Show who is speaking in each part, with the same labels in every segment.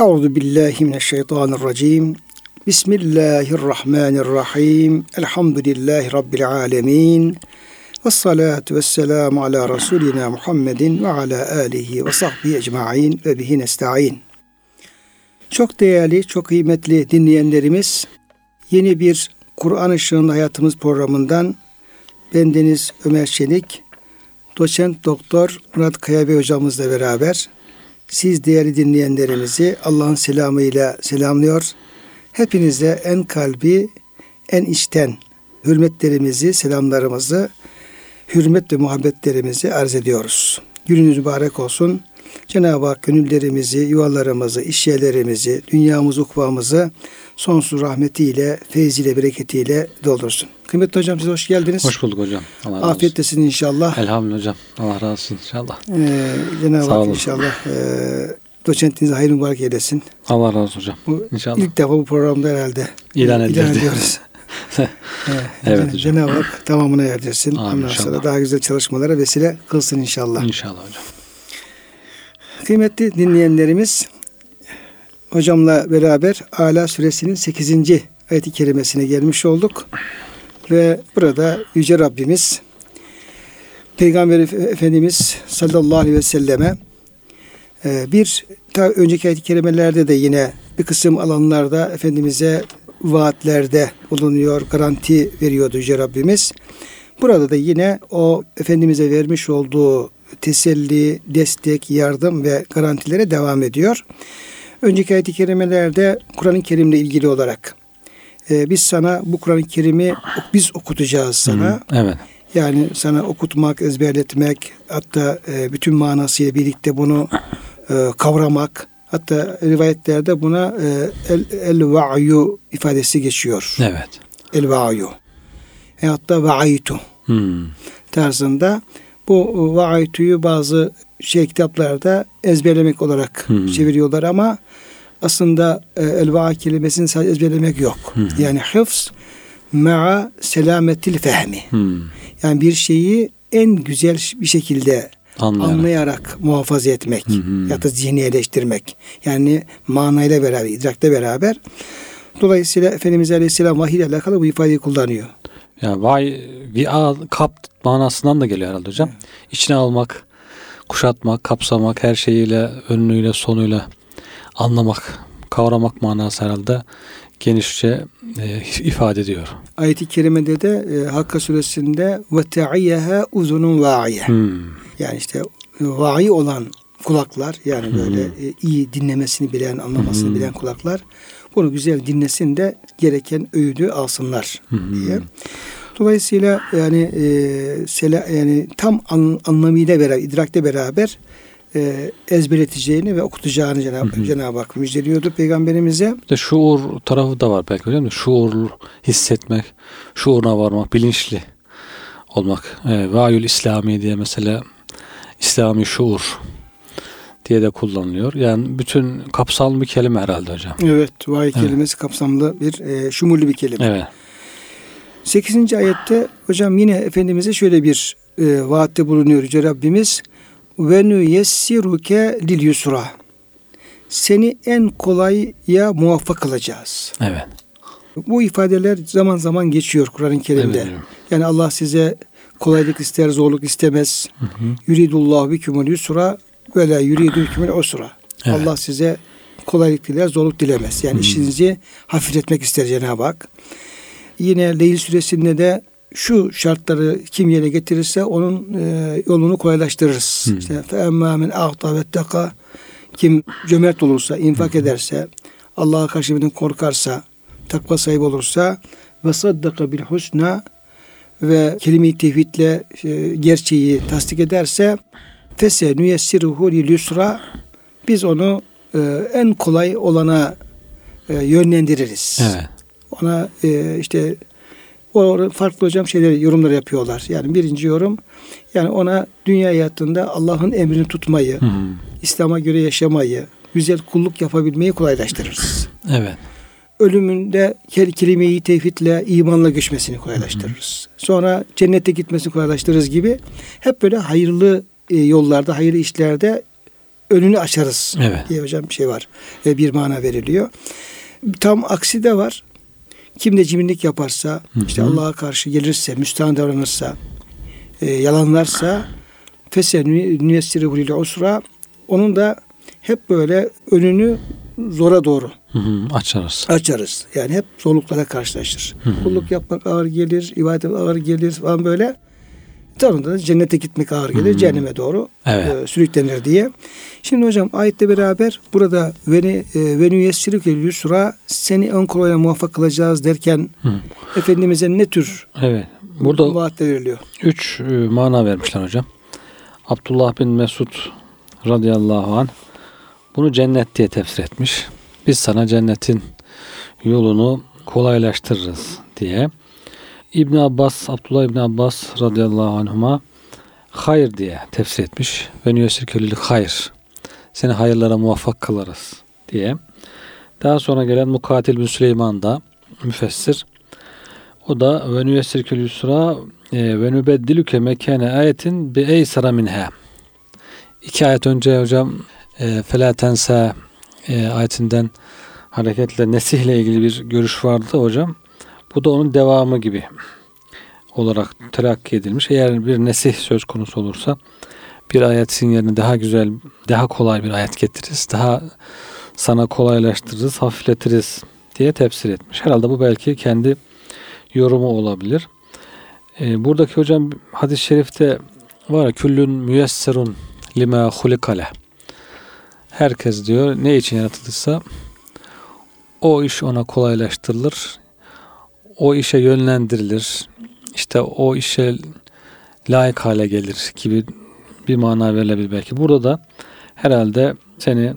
Speaker 1: Euzu billahi mineşşeytanirracim. Bismillahirrahmanirrahim. Elhamdülillahi rabbil alamin. Ve salatu ve selamu ala Resulina Muhammedin ve ala alihi ve sahbihi ecma'in ve bihi nesta'in. Çok değerli, çok kıymetli dinleyenlerimiz, yeni bir Kur'an Işığında Hayatımız programından bendeniz Ömer Çelik, doçent doktor Murat Kaya hocamızla beraber siz değerli dinleyenlerimizi Allah'ın selamıyla selamlıyor. Hepinize en kalbi, en içten hürmetlerimizi, selamlarımızı, hürmet ve muhabbetlerimizi arz ediyoruz. Gününüz mübarek olsun. Cenab-ı Hak gönüllerimizi, yuvalarımızı, işyerlerimizi, dünyamızı, ukvamızı sonsuz rahmetiyle, feyziyle, bereketiyle doldursun. Kıymetli hocam size hoş geldiniz.
Speaker 2: Hoş bulduk hocam.
Speaker 1: Allah razı Afiyet olsun. inşallah.
Speaker 2: Elhamdülillah hocam. Allah razı olsun inşallah.
Speaker 1: Ee, Cenab-ı Hak inşallah e, doçentinize hayırlı mübarek eylesin.
Speaker 2: Allah razı olsun hocam. Bu,
Speaker 1: inşallah. İlk defa bu programda herhalde
Speaker 2: ilan, ilan
Speaker 1: ediyoruz.
Speaker 2: evet, evet hocam.
Speaker 1: Cenab-ı Hak tamamına erdirsin. Amin, Ondan sonra daha güzel çalışmalara vesile kılsın inşallah.
Speaker 2: İnşallah hocam.
Speaker 1: Kıymetli dinleyenlerimiz hocamla beraber Ala suresinin 8. ayeti kerimesine gelmiş olduk. Ve burada Yüce Rabbimiz Peygamber Efendimiz sallallahu aleyhi ve selleme e, bir ta önceki ayet-i kerimelerde de yine bir kısım alanlarda Efendimiz'e vaatlerde bulunuyor, garanti veriyordu Yüce Rabbimiz. Burada da yine o Efendimiz'e vermiş olduğu teselli, destek, yardım ve garantilere devam ediyor. Önceki ayet-i kerimelerde Kur'an-ı Kerim'le ilgili olarak e, biz sana bu Kur'an-ı Kerim'i biz okutacağız sana. Hı,
Speaker 2: evet.
Speaker 1: Yani sana okutmak, ezberletmek, hatta e, bütün manasıyla birlikte bunu e, kavramak. Hatta rivayetlerde buna e, el, el va'yu ifadesi geçiyor.
Speaker 2: Evet.
Speaker 1: El va'yu. E, hatta va'aytu hmm. tarzında bu va'aytu'yu bazı şey kitaplarda ezberlemek olarak hmm. çeviriyorlar ama aslında e, elva kelimesini sadece ezberlemek yok. Hmm. Yani hıfz ma'a selametil fehmi. Hmm. Yani bir şeyi en güzel bir şekilde Anlayarak, anlayarak muhafaza etmek hı ya da zihniyeleştirmek. Yani manayla beraber, idrakle beraber. Dolayısıyla Efendimiz Aleyhisselam vahiy ile alakalı bu ifadeyi kullanıyor.
Speaker 2: Ya vay bir al, kap manasından da geliyor herhalde hocam. Evet. İçine almak, kuşatmak, kapsamak, her şeyiyle, önüyle, sonuyla anlamak, kavramak manası herhalde genişçe e, ifade ediyor.
Speaker 1: Ayet-i kerimede de e, Hakka suresinde ve te'iyyeha uzunun va'iye. Hmm. Yani işte va'i olan kulaklar yani hmm. böyle e, iyi dinlemesini bilen, anlamasını hmm. bilen kulaklar bunu güzel dinlesin de gereken öğüdü alsınlar diye. Dolayısıyla yani e, sela, yani tam an, anlamıyla beraber, idrakle beraber e, ezberleteceğini ve okutacağını Cenab-ı, Cenab-ı Hak müjdeliyordu peygamberimize.
Speaker 2: Bir de şuur tarafı da var belki hocam. Şuur hissetmek, şuuruna varmak, bilinçli olmak. E, Vayül İslami diye mesela İslami şuur diye de kullanılıyor. Yani bütün kapsamlı bir kelime herhalde hocam.
Speaker 1: Evet, vahiy evet. kelimesi kapsamlı bir, e, şumurlu bir kelime.
Speaker 2: Evet.
Speaker 1: 8. ayette hocam yine Efendimiz'e şöyle bir e, vaatte bulunuyor Yüce Rabbimiz ve nuyessiruke lil yusra. Seni en kolaya muvaffak kılacağız.
Speaker 2: Evet.
Speaker 1: Bu ifadeler zaman zaman geçiyor Kur'an-ı Kerim'de. Evet, yani Allah size kolaylık ister, zorluk istemez. Yuridullahu bikumul yusra ve la yuridükümül usra. Evet. Allah size kolaylık diler, zorluk dilemez. Yani Hı. işinizi hafifletmek ister Cenab-ı Hak. Yine Leyl suresinde de şu şartları kim yerine getirirse onun e, yolunu kolaylaştırırız. Hı. İşte fe emmâ kim cömert olursa, infak Hı. ederse, Allah'a karşı birden korkarsa, takva sahibi olursa ve saddaka bil husna ve kelime-i tevhidle e, gerçeği tasdik ederse fese nüyessiruhu lil yusra biz onu e, en kolay olana e, yönlendiririz.
Speaker 2: Evet.
Speaker 1: Ona e, işte o farklı hocam şeyler yorumlar yapıyorlar. Yani birinci yorum yani ona dünya hayatında Allah'ın emrini tutmayı, hı İslam'a göre yaşamayı, güzel kulluk yapabilmeyi kolaylaştırırız.
Speaker 2: Evet.
Speaker 1: Ölümünde kelimeyi tevhidle, imanla göçmesini kolaylaştırırız. Hı Sonra cennete gitmesini kolaylaştırırız gibi hep böyle hayırlı e, yollarda, hayırlı işlerde önünü açarız
Speaker 2: Evet.
Speaker 1: diye hocam bir şey var. E, bir mana veriliyor. Tam aksi de var. Kim de cimrilik yaparsa, işte
Speaker 2: hı.
Speaker 1: Allah'a karşı gelirse, müstahane davranırsa, e, yalanlarsa fesen nüyessiri lil usra onun da hep böyle önünü zora doğru
Speaker 2: Hı hı, açarız.
Speaker 1: açarız. Yani hep zorluklara karşılaşır.
Speaker 2: Hı hı.
Speaker 1: Kulluk yapmak ağır gelir, ibadet ağır gelir falan böyle. Sonunda da cennete gitmek ağır gelir,
Speaker 2: hı.
Speaker 1: cehenneme doğru
Speaker 2: Evet.
Speaker 1: e, sürüklenir diye. Şimdi hocam ayetle beraber burada veni e, venü yessirük yusra seni ön kolayla muvaffak kılacağız derken
Speaker 2: Hı.
Speaker 1: Efendimiz'e ne tür
Speaker 2: Evet. Burada
Speaker 1: vaatler veriliyor?
Speaker 2: üç e, mana vermişler hocam. Abdullah bin Mesud radıyallahu anh bunu cennet diye tefsir etmiş. Biz sana cennetin yolunu kolaylaştırırız diye. İbn Abbas, Abdullah İbn Abbas radıyallahu anhuma hayır diye tefsir etmiş. Ve nüyesir kölülük hayır. Seni hayırlara muvaffak kılarız diye. Daha sonra gelen Mukatil bin Süleyman da müfessir. O da ve nüyessirkül yusra e, ve nübeddilüke mekane ayetin bi eysara minha. İki ayet önce hocam e, felâ tensa e, ayetinden hareketle nesihle ilgili bir görüş vardı hocam. Bu da onun devamı gibi olarak terakki edilmiş. Eğer bir nesih söz konusu olursa bir ayetin yerine daha güzel, daha kolay bir ayet getiririz. Daha sana kolaylaştırırız, hafifletiriz diye tefsir etmiş. Herhalde bu belki kendi yorumu olabilir. Ee, buradaki hocam hadis-i şerifte var ya küllün müyesserun lima hulikale. Herkes diyor ne için yaratılırsa o iş ona kolaylaştırılır. O işe yönlendirilir. İşte o işe layık hale gelir gibi bir mana verilebilir belki. Burada da herhalde seni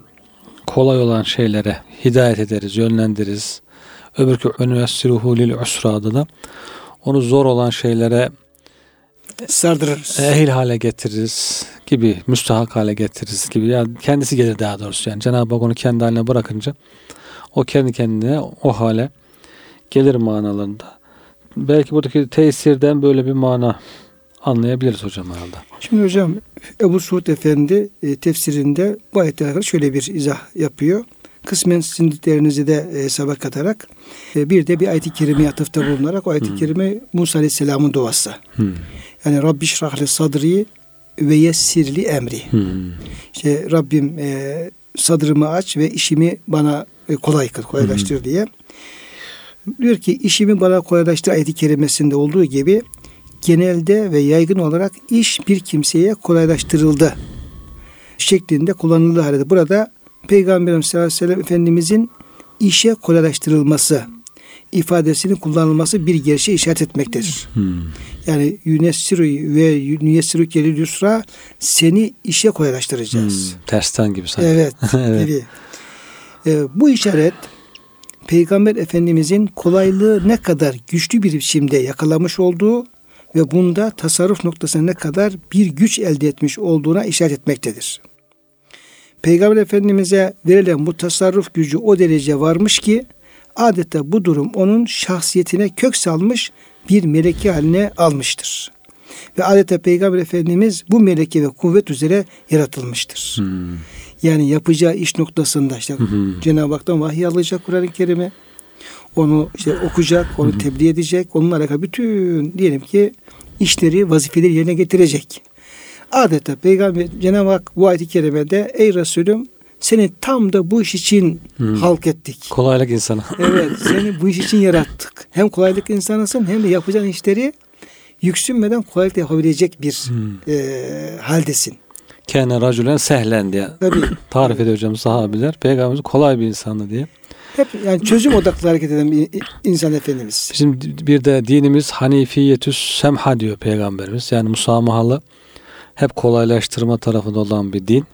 Speaker 2: kolay olan şeylere hidayet ederiz, yönlendiririz. Öbürkü önüessiruhu lil usrada da onu zor olan şeylere
Speaker 1: Sardırırız.
Speaker 2: ehil hale getiririz gibi, müstahak hale getiririz gibi. Yani kendisi gelir daha doğrusu yani. Cenab-ı Hak onu kendi haline bırakınca o kendi kendine o hale gelir manalarında. Belki buradaki tesirden böyle bir mana anlayabiliriz hocam herhalde.
Speaker 1: Şimdi hocam Ebu Suud Efendi e, tefsirinde bu ayetle alakalı şöyle bir izah yapıyor. Kısmen sizin dediklerinizi de e, hesaba katarak e, bir de bir ayet-i kerimeye atıfta bulunarak o ayet-i kerime Musa Aleyhisselam'ın duası.
Speaker 2: Hmm.
Speaker 1: Yani Rabbi şrahli sadri ve yessirli emri.
Speaker 2: Hmm.
Speaker 1: İşte Rabbim e, sadrımı aç ve işimi bana e, kolay kıl, kolaylaştır diye. Diyor ki işimi bana kolaylaştır ayeti kerimesinde olduğu gibi genelde ve yaygın olarak iş bir kimseye kolaylaştırıldı şeklinde kullanıldığı halde burada Peygamberimiz sallallahu aleyhi ve sellem Efendimizin işe kolaylaştırılması ifadesinin kullanılması bir gerçeği işaret etmektedir.
Speaker 2: Hmm.
Speaker 1: Yani yunessiru ve yunessiru kelil yusra seni işe kolaylaştıracağız.
Speaker 2: Hmm. Tersten gibi sanki.
Speaker 1: Evet.
Speaker 2: Evet.
Speaker 1: gibi. Ee, bu işaret Peygamber Efendimizin kolaylığı ne kadar güçlü bir biçimde yakalamış olduğu ve bunda tasarruf noktasına ne kadar bir güç elde etmiş olduğuna işaret etmektedir. Peygamber Efendimiz'e verilen bu tasarruf gücü o derece varmış ki adeta bu durum onun şahsiyetine kök salmış bir meleke haline almıştır. Ve adeta Peygamber Efendimiz bu meleke ve kuvvet üzere yaratılmıştır.
Speaker 2: Hmm.
Speaker 1: Yani yapacağı iş noktasında işte. Cenab-ı Hak'tan vahiy alacak Kur'an-ı Kerim'e. Onu işte okuyacak, onu tebliğ edecek. Onunla alakalı bütün diyelim ki işleri, vazifeleri yerine getirecek. Adeta Peygamber Cenab-ı Hak bu ayet-i kerimede ey Resulüm seni tam da bu iş için
Speaker 2: Hı.
Speaker 1: halk ettik.
Speaker 2: Kolaylık insanı.
Speaker 1: Evet seni bu iş için yarattık. Hem kolaylık insanısın hem de yapacağın işleri yüksünmeden kolaylıkla yapabilecek bir
Speaker 2: Hmm.
Speaker 1: e, haldesin.
Speaker 2: Kâne racülen sehlen diye
Speaker 1: Tabii
Speaker 2: tarif ediyor hocam sahabiler. Peygamberimiz kolay bir insandı diye.
Speaker 1: hep yani çözüm odaklı hareket eden bir insan efendimiz.
Speaker 2: Bizim bir de dinimiz hanifiyetüs semha diyor Peygamberimiz. Yani musamahalı hep kolaylaştırma tarafında olan bir din.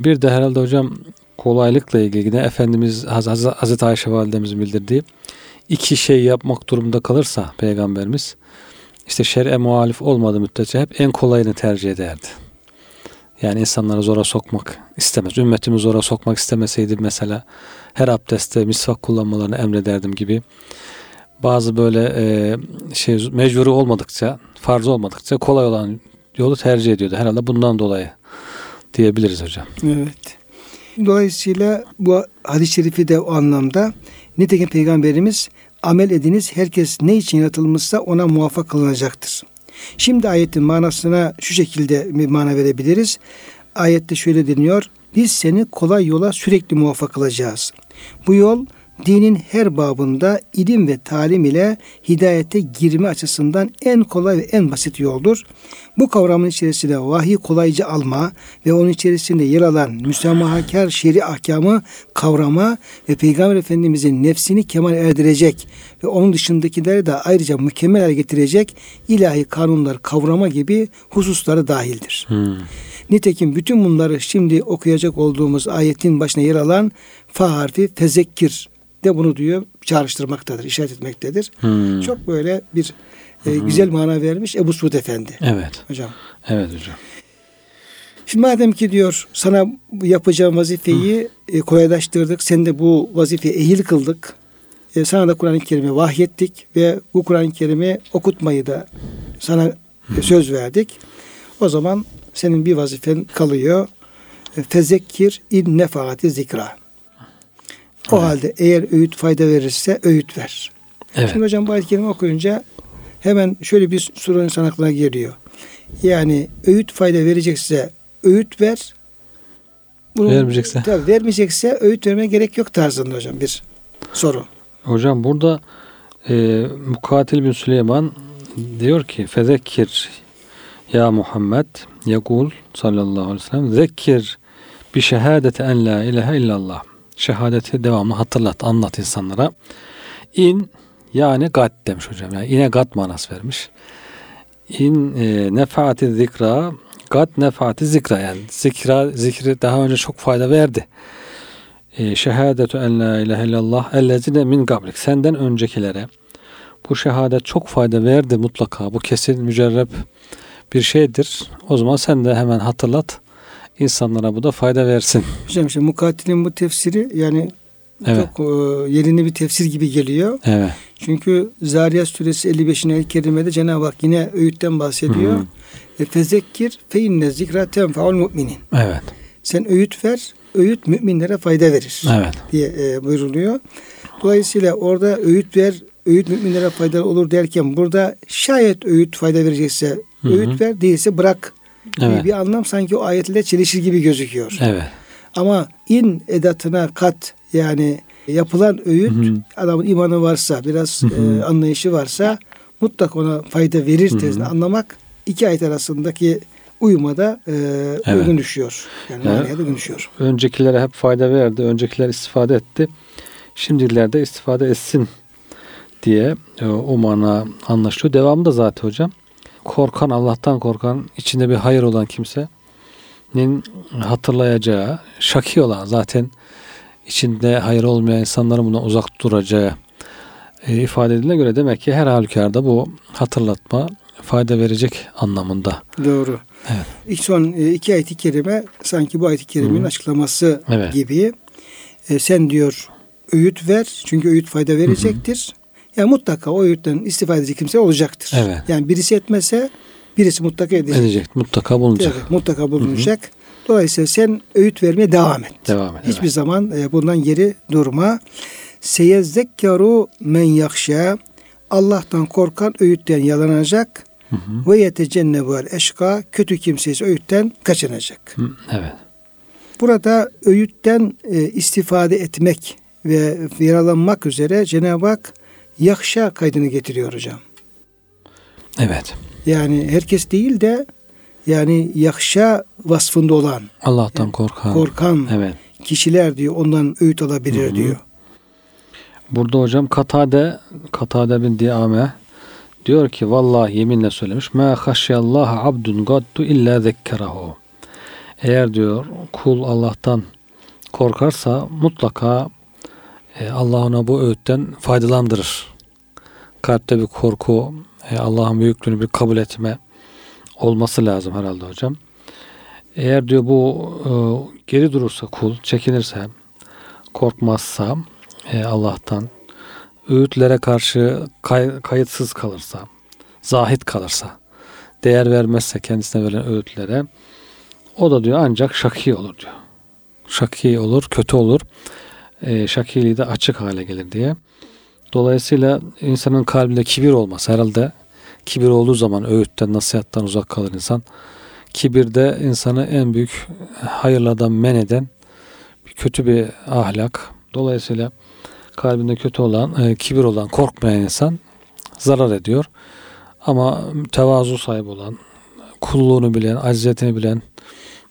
Speaker 2: Bir de herhalde hocam kolaylıkla ilgili yine Efendimiz Haz- Haz- Hazreti Ayşe validemizin bildirdiği iki şey yapmak durumunda kalırsa Peygamberimiz işte şer'e muhalif olmadığı müddetçe hep en kolayını tercih ederdi. Yani insanları zora sokmak istemez. Ümmetimi zora sokmak istemeseydi mesela her abdestte misvak kullanmalarını emrederdim gibi. Bazı böyle e, şey mecburi olmadıkça, farz olmadıkça kolay olan yolu tercih ediyordu. Herhalde bundan dolayı diyebiliriz hocam.
Speaker 1: Evet. Dolayısıyla bu hadis-i şerifi de o anlamda nitekim Peygamberimiz amel ediniz herkes ne için yaratılmışsa ona muvaffak kılınacaktır. Şimdi ayetin manasına şu şekilde bir mana verebiliriz. Ayette şöyle deniyor. Biz seni kolay yola sürekli muvaffak kılacağız. Bu yol dinin her babında ilim ve talim ile hidayete girme açısından en kolay ve en basit yoldur. Bu kavramın içerisinde vahiy kolayca alma ve onun içerisinde yer alan müsamahakar şer'i ahkamı kavrama ve Peygamber Efendimizin nefsini kemal erdirecek ve onun dışındakileri de ayrıca mükemmel hale getirecek ilahi kanunlar kavrama gibi hususları dahildir.
Speaker 2: Hmm.
Speaker 1: Nitekim bütün bunları şimdi okuyacak olduğumuz ayetin başına yer alan fa harfi tezekkir de bunu diyor çağrıştırmaktadır, işaret etmektedir.
Speaker 2: Hmm.
Speaker 1: Çok böyle bir e, güzel mana vermiş Ebu Suud Efendi
Speaker 2: Evet.
Speaker 1: hocam.
Speaker 2: Evet hocam.
Speaker 1: Şimdi madem ki diyor sana yapacağım vazifeyi e, kolaylaştırdık. Sen de bu vazifeye ehil kıldık. E, sana da Kur'an-ı Kerim'i vahyettik ve bu Kur'an-ı Kerim'i okutmayı da sana e, söz verdik. O zaman senin bir vazifen kalıyor. E, Fezekkir in nefaati zikra. O
Speaker 2: Evet.
Speaker 1: halde eğer öğüt fayda verirse öğüt ver.
Speaker 2: Evet.
Speaker 1: Şimdi hocam bu kerime okuyunca hemen şöyle bir soru insan aklına geliyor. Yani öğüt fayda verecekse öğüt ver. Bunu,
Speaker 2: Vermeyecekse?
Speaker 1: Tabii vermeyecekse öğüt vermeye gerek yok tarzında hocam bir soru.
Speaker 2: Hocam burada e, Mukatil bin Süleyman diyor ki Fezekkir ya Muhammed yekul sallallahu aleyhi ve sellem zekkir bi şehadeti en la ilahe illallah şehadeti devamlı hatırlat anlat insanlara. İn yani gat demiş hocam. Yani ine gat manası vermiş. İn e, nefaati zikra gat nefaati zikra. Yani zikra zikri daha önce çok fayda verdi. E, şehadetu en la ilahe illallah ellezine min gablik. Senden öncekilere bu şehadet çok fayda verdi mutlaka. Bu kesin mücerreb bir şeydir. O zaman sen de hemen hatırlat insanlara bu da fayda versin
Speaker 1: Hocam işte mukatilin bu tefsiri yani
Speaker 2: evet
Speaker 1: çok e, yerinde bir tefsir gibi geliyor.
Speaker 2: evet
Speaker 1: Çünkü Zariyat suresi 55. el kerimede Cenab-ı Hak yine öğütten bahsediyor. E, Fezekkir fe inne zikra tenfaul müminin.
Speaker 2: evet
Speaker 1: Sen öğüt ver, öğüt müminlere fayda verir
Speaker 2: evet
Speaker 1: diye e, buyruluyor. Dolayısıyla orada öğüt ver, öğüt müminlere faydalı olur derken burada şayet öğüt fayda verecekse
Speaker 2: Hı hı.
Speaker 1: öğüt ver, değilse bırak
Speaker 2: Evet.
Speaker 1: bir anlam sanki o ayetle çelişir gibi gözüküyor.
Speaker 2: evet
Speaker 1: Ama in edatına kat yani yapılan öğüt
Speaker 2: Hı hı.
Speaker 1: adamın imanı varsa biraz e, anlayışı varsa mutlak ona fayda verir tezini anlamak iki ayet arasındaki uymada e, uygun düşüyor. Yani
Speaker 2: Evet.
Speaker 1: manaya da uygun düşüyor.
Speaker 2: öncekilere hep fayda verdi öncekiler istifade etti şimdikiler de istifade etsin diye e, o mana anlaşılıyor devamı da zaten hocam korkan Allah'tan korkan içinde bir hayır olan kimsenin hatırlayacağı şaki olan zaten içinde hayır olmayan insanların bundan uzak duracağı e, ifade edildiğine göre demek ki her halükarda bu hatırlatma fayda verecek anlamında.
Speaker 1: Doğru.
Speaker 2: Evet.
Speaker 1: İlk son e, iki ayet-i kerime sanki bu ayet-i kerimenin
Speaker 2: Hı.
Speaker 1: açıklaması
Speaker 2: Evet.
Speaker 1: gibi. E, sen diyor öğüt ver çünkü öğüt fayda verecektir. Yani mutlaka o öğütten istifade edecek kimse olacaktır.
Speaker 2: Evet.
Speaker 1: Yani birisi etmese birisi mutlaka edecek.
Speaker 2: Edecek. Mutlaka bulunacak.
Speaker 1: Evet, mutlaka bulunacak. Dolayısıyla sen öğüt vermeye devam et.
Speaker 2: Devam et.
Speaker 1: Hiçbir
Speaker 2: evet.
Speaker 1: zaman e, bundan geri durma. Seyezzekkaru men yakşa Allah'tan korkan öğütten yalanacak
Speaker 2: Hı hı.
Speaker 1: ve yetecennebuel eşka kötü kimse ise öğütten kaçınacak.
Speaker 2: Hı, Evet.
Speaker 1: Burada öğütten e, istifade etmek ve yaralanmak üzere Cenab-ı Hak yakşa kaydını getiriyor hocam.
Speaker 2: Evet.
Speaker 1: Yani herkes değil de yani yakşa vasfında olan,
Speaker 2: Allah'tan korkan.
Speaker 1: korkan
Speaker 2: Evet.
Speaker 1: kişiler diyor ondan öğüt alabilir
Speaker 2: Hı hı.
Speaker 1: diyor.
Speaker 2: Burada hocam Katade Katade bin Diame diyor ki vallahi yeminle söylemiş. Ma haşyallaha abdun gaddu illa zekkerahu. Eğer diyor kul Allah'tan korkarsa mutlaka Allah ona bu öğütten faydalandırır. Kalpte bir korku, e, Allah'ın büyüklüğünü bir kabul etme olması lazım herhalde hocam. Eğer diyor bu e, geri durursa kul, çekinirse, korkmazsa e, Allah'tan, öğütlere karşı kay- kayıtsız kalırsa, zahit kalırsa, değer vermezse kendisine verilen öğütlere, O da diyor ancak şaki olur diyor. Şaki olur, kötü olur. E, şakiliği de açık hale gelir diye. Dolayısıyla insanın kalbinde kibir olmaz. Herhalde kibir olduğu zaman öğütten, nasihattan uzak kalır insan. Kibir de insanı en büyük hayırlardan men eden kötü bir ahlak. Dolayısıyla kalbinde kötü olan, e, kibir olan, korkmayan insan zarar ediyor. Ama tevazu sahibi olan, kulluğunu bilen, aciziyetini bilen,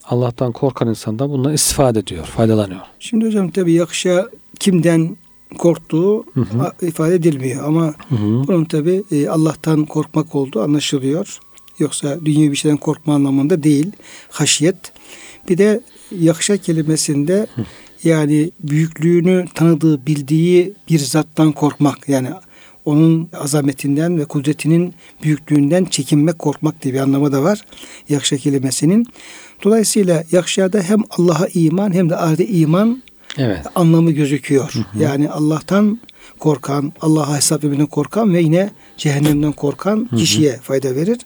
Speaker 2: Allah'tan korkan insan da bundan istifade ediyor, faydalanıyor.
Speaker 1: Şimdi hocam tabi yakışa kimden korktuğu hı hı. ifade edilmiyor ama hı hı. bunun tabi e, Allah'tan korkmak olduğu anlaşılıyor. Yoksa dünya bir şeyden korkma anlamında değil. Haşiyet. Bir de yakışa kelimesinde hı. yani büyüklüğünü tanıdığı, bildiği bir zattan korkmak. Yani onun azametinden ve kudretinin büyüklüğünden çekinmek, korkmak diye bir anlamı da var. Yakşa kelimesinin. Dolayısıyla yakşada hem Allah'a iman hem de ahirete iman evet. anlamı gözüküyor. Hı hı. Yani Allah'tan korkan, Allah'a hesap vermeden korkan ve yine cehennemden korkan hı hı. kişiye fayda verir.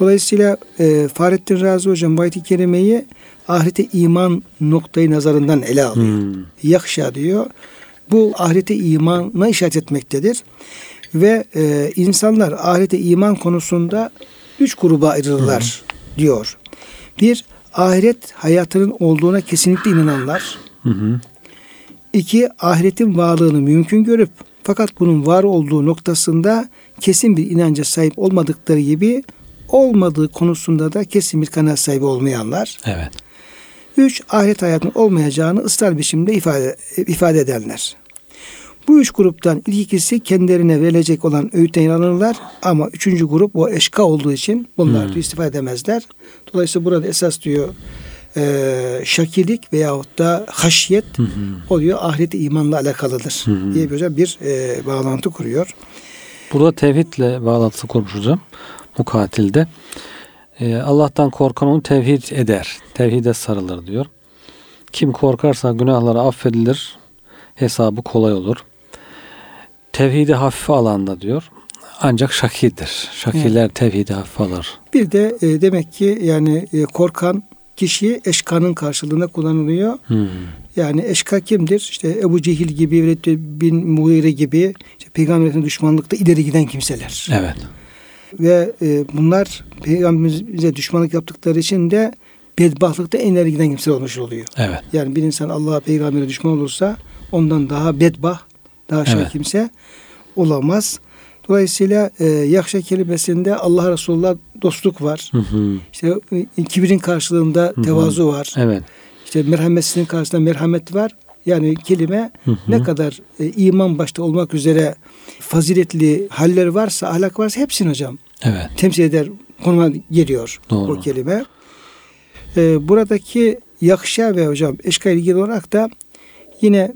Speaker 1: Dolayısıyla e, Fahrettin Razi Hocam bu ayet-i kerimeyi ahirete iman noktayı nazarından ele alıyor. Hmm. Yakşa diyor. Bu ahirete imana işaret etmektedir. Ve e, insanlar ahirete iman konusunda üç gruba ayrılırlar hmm. diyor. Bir, ahiret hayatının olduğuna kesinlikle inananlar. Hı hı. İki, ahiretin varlığını mümkün görüp fakat bunun var olduğu noktasında kesin bir inanca sahip olmadıkları gibi olmadığı konusunda da kesin bir kanaat sahibi olmayanlar.
Speaker 2: Evet.
Speaker 1: Üç, ahiret hayatının olmayacağını ısrar biçimde ifade, ifade edenler. Bu üç gruptan ilk ikisi kendilerine verilecek olan öğütten inanırlar ama üçüncü grup o eşka olduğu için bunlar hmm. istifade edemezler. Dolayısıyla burada esas diyor e, şakilik veyahut da haşiyet hı o diyor ahireti imanla alakalıdır hı diye bir, bir e, bağlantı kuruyor.
Speaker 2: Burada tevhidle bağlantısı kurmuş hocam mukatilde. E, Allah'tan korkan onu tevhid eder. Tevhide sarılır diyor. Kim korkarsa günahları affedilir. Hesabı kolay olur. Tevhidi hafife alanda diyor. Ancak şakidir. Şakiler evet. tevhidi hafife alır.
Speaker 1: Bir de e, demek ki yani e, korkan kişi eşkanın karşılığında kullanılıyor. Hmm. Yani eşka kimdir? İşte Ebu Cehil gibi, Velid bin Mughire gibi işte peygamberin düşmanlıkta ileri giden kimseler.
Speaker 2: Evet.
Speaker 1: Ve e, bunlar peygamberimize düşmanlık yaptıkları için de bedbahtlıkta en ileri giden kimseler olmuş oluyor.
Speaker 2: Evet.
Speaker 1: Yani bir insan Allah'a peygambere düşman olursa ondan daha bedbah, daha şey evet. kimse olamaz. Dolayısıyla e, yakşa kelimesinde Allah Resulullah dostluk var. Hı hı. İşte e, kibrin karşılığında hı hı. tevazu var.
Speaker 2: Evet.
Speaker 1: İşte merhametsizliğin karşısında merhamet var. Yani kelime hı hı. ne kadar e, iman başta olmak üzere faziletli haller varsa, ahlak varsa hepsini hocam
Speaker 2: evet.
Speaker 1: temsil eder, konuma geliyor Doğru. o kelime. E, buradaki yakşa ve hocam eşka ilgili olarak da yine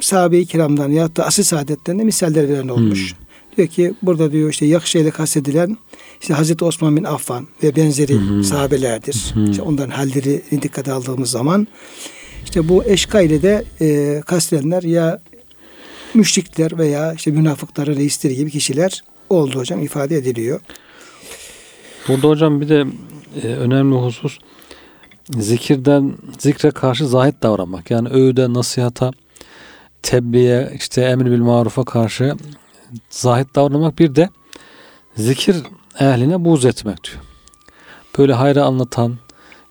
Speaker 1: sahabe-i kiramdan ya da asil saadetten de misaller veren olmuş. Hmm. Diyor ki burada diyor işte yakışa ile kastedilen işte Hazreti Osman bin Affan ve benzeri hmm. sahabelerdir. Hmm. İşte onların halleri dikkate aldığımız zaman işte bu eşka ile de e, kastedenler ya müşrikler veya işte münafıkların reisleri gibi kişiler oldu hocam ifade ediliyor.
Speaker 2: Burada hocam bir de e, önemli husus zikirden zikre karşı zahit davranmak. Yani öğüde, nasihata, tebliğe, işte emir bil marufa karşı zahit davranmak bir de zikir ehline buz etmek diyor. Böyle hayrı anlatan,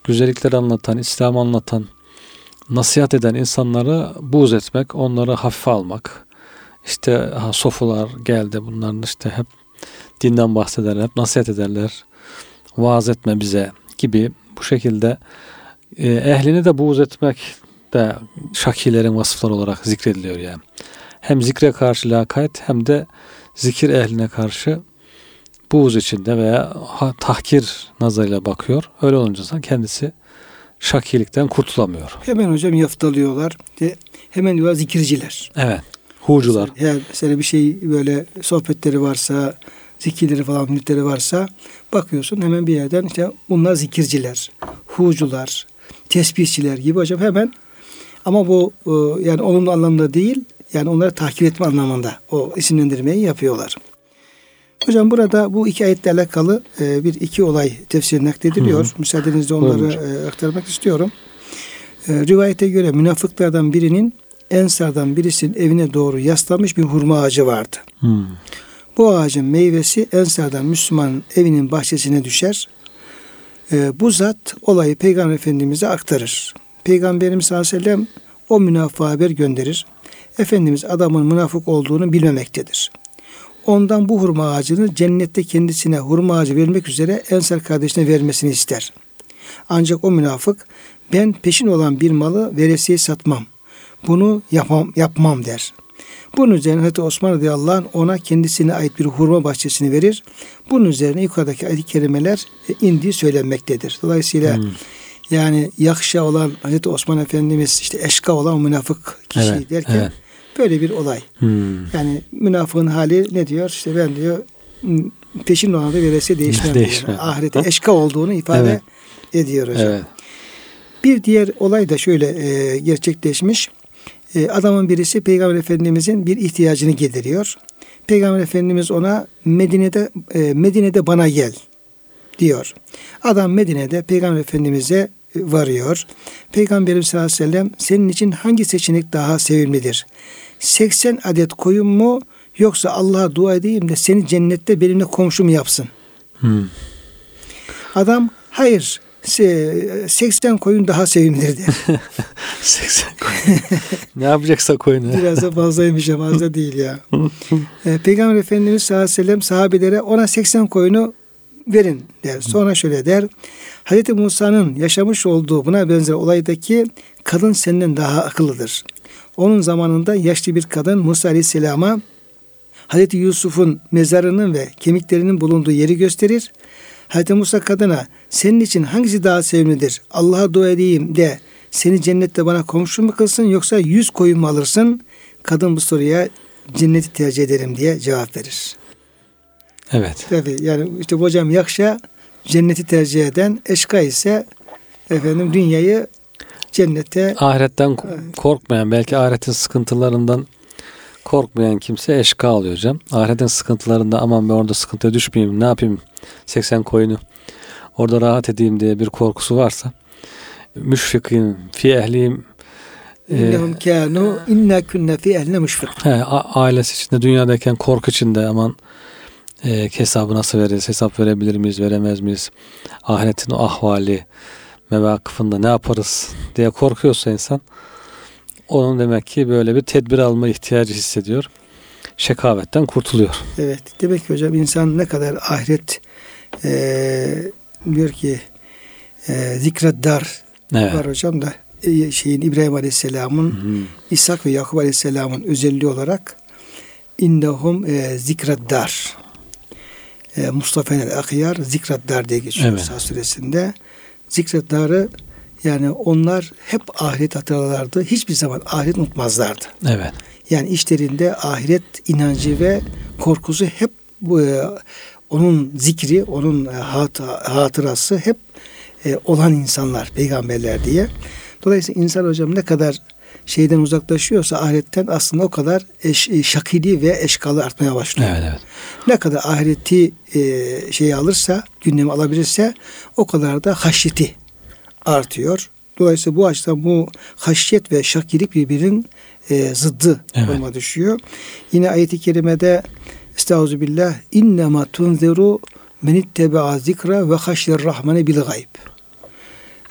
Speaker 2: güzellikleri anlatan, İslam anlatan, nasihat eden insanları buz etmek, onları hafife almak. İşte ha, sofular geldi bunların işte hep dinden bahsederler, hep nasihat ederler. Vaaz etme bize gibi bu şekilde e, ehlini de buğz etmek de şakilerin vasıfları olarak zikrediliyor yani. Hem zikre karşı lakayt hem de zikir ehline karşı buğz içinde veya tahkir nazarıyla bakıyor. Öyle olunca kendisi şakilikten kurtulamıyor.
Speaker 1: Hemen hocam yaftalıyorlar. Hemen diyorlar zikirciler.
Speaker 2: Evet. Hucular.
Speaker 1: Yani mesela bir şey böyle sohbetleri varsa, zikirleri falan müritleri varsa bakıyorsun hemen bir yerden işte bunlar zikirciler, hucular, tesbihçiler gibi hocam hemen ama bu e, yani olumlu anlamda değil yani onları tahkir etme anlamında o isimlendirmeyi yapıyorlar. Hocam burada bu iki ayetle alakalı e, bir iki olay tefsir naklediliyor.
Speaker 2: Hı hı.
Speaker 1: Müsaadenizle onları e, aktarmak istiyorum. E, rivayete göre münafıklardan birinin Ensardan birisinin evine doğru yaslanmış bir hurma ağacı vardı.
Speaker 2: Hmm.
Speaker 1: Bu ağacın meyvesi Ensardan Müslümanın evinin bahçesine düşer. E, bu zat olayı Peygamber Efendimiz'e aktarır. Peygamberimiz sallallahu aleyhi o münafığa haber gönderir. Efendimiz adamın münafık olduğunu bilmemektedir. Ondan bu hurma ağacını cennette kendisine hurma ağacı vermek üzere Ensar kardeşine vermesini ister. Ancak o münafık ben peşin olan bir malı veresiye satmam. Bunu yapmam, yapmam der. Bunun üzerine Hazreti Osman radıyallahu anh ona kendisine ait bir hurma bahçesini verir. Bunun üzerine yukarıdaki ayet-i kerimeler e, indiği söylenmektedir. Dolayısıyla
Speaker 2: Hmm.
Speaker 1: Yani yakşa olan Hazreti Osman Efendimiz işte eşka olan münafık kişi
Speaker 2: Evet,
Speaker 1: derken
Speaker 2: evet.
Speaker 1: böyle bir olay.
Speaker 2: Hmm.
Speaker 1: Yani münafığın hali ne diyor? İşte ben diyor peşin olan da veresi değişmem.
Speaker 2: Değişmem.
Speaker 1: Ahirete eşka olduğunu ifade
Speaker 2: Evet.
Speaker 1: ediyor hocam.
Speaker 2: Evet.
Speaker 1: Bir diğer olay da şöyle e, gerçekleşmiş. E, adamın birisi Peygamber Efendimizin bir ihtiyacını gideriyor. Peygamber Efendimiz ona Medine'de e, Medine'de bana gel diyor. Adam Medine'de Peygamber Efendimiz'e varıyor. Peygamberimiz sallallahu aleyhi ve sellem senin için hangi seçenek daha sevimlidir? 80 adet koyun mu yoksa Allah'a dua edeyim de seni cennette benimle komşum yapsın?
Speaker 2: Hmm.
Speaker 1: Adam hayır se- 80 koyun daha sevimlidir der.
Speaker 2: 80 koyun. ne yapacaksa koyun.
Speaker 1: Biraz da fazlaymış ya fazla değil ya. Ee, Peygamber Efendimiz sallallahu aleyhi ve sellem sahabelere ona 80 koyunu verin der. Sonra şöyle der. Hazreti Musa'nın yaşamış olduğu buna benzer olaydaki kadın senden daha akıllıdır. Onun zamanında yaşlı bir kadın Musa aleyhisselama Hazreti Yusuf'un mezarının ve kemiklerinin bulunduğu yeri gösterir. Hazreti Musa kadına senin için hangisi daha sevimlidir? Allah'a dua edeyim de seni cennette bana komşu mu kılsın yoksa yüz koyun mu alırsın? Kadın bu soruya cenneti tercih ederim diye cevap verir.
Speaker 2: Evet.
Speaker 1: Tabii yani işte hocam yakşa cenneti tercih eden eşka ise efendim dünyayı cennete
Speaker 2: Ahiretten ko- korkmayan, belki ahiretin sıkıntılarından korkmayan kimse eşka alıyor hocam. Ahiretin sıkıntılarında aman ben orada sıkıntıya düşmeyeyim, ne yapayım 80 koyunu orada rahat edeyim diye bir korkusu varsa müşfikin fi ehliyim e,
Speaker 1: innehum inna kunna fi ehline müşfik.
Speaker 2: he, ailesi içinde dünyadayken korku içinde aman e, hesabı nasıl veririz, hesap verebilir miyiz, veremez miyiz? Ahiretin o ahvali, mevakıfında ne yaparız diye korkuyorsa insan onun demek ki böyle bir tedbir alma ihtiyacı hissediyor. Şekavetten kurtuluyor.
Speaker 1: Evet. Demek ki hocam insan ne kadar ahiret eee diyor ki eee zikreddar
Speaker 2: Evet.
Speaker 1: var hocam da e, şeyin İbrahim Aleyhisselam'ın
Speaker 2: Hı.
Speaker 1: İshak ve Yakup Aleyhisselam'ın özelliği olarak innehum e, zikreddar. E, Mustafa el Akıyar zikreddar diye geçiyor
Speaker 2: Evet.
Speaker 1: Sağ suresinde. Zikreddarı yani onlar hep ahiret hatırlarlardı. Hiçbir zaman ahiret unutmazlardı.
Speaker 2: Evet.
Speaker 1: Yani işlerinde ahiret inancı ve korkusu hep bu e, onun zikri, onun e, hat, hatırası hep e, olan insanlar, peygamberler diye. Dolayısıyla insan hocam ne kadar şeyden uzaklaşıyorsa ahiretten aslında o kadar eş, e, şakili ve eşkalı artmaya başlıyor.
Speaker 2: Evet, evet.
Speaker 1: Ne kadar ahireti e, şey alırsa, gündeme alabilirse o kadar da haşyeti artıyor. Dolayısıyla bu açıdan bu haşyet ve şakilik birbirinin e, zıddı
Speaker 2: Evet.
Speaker 1: olma düşüyor. Yine ayet-i kerimede Estağfirullah innema tunziru men itteba zikra ve haşyer rahmane bil gayb.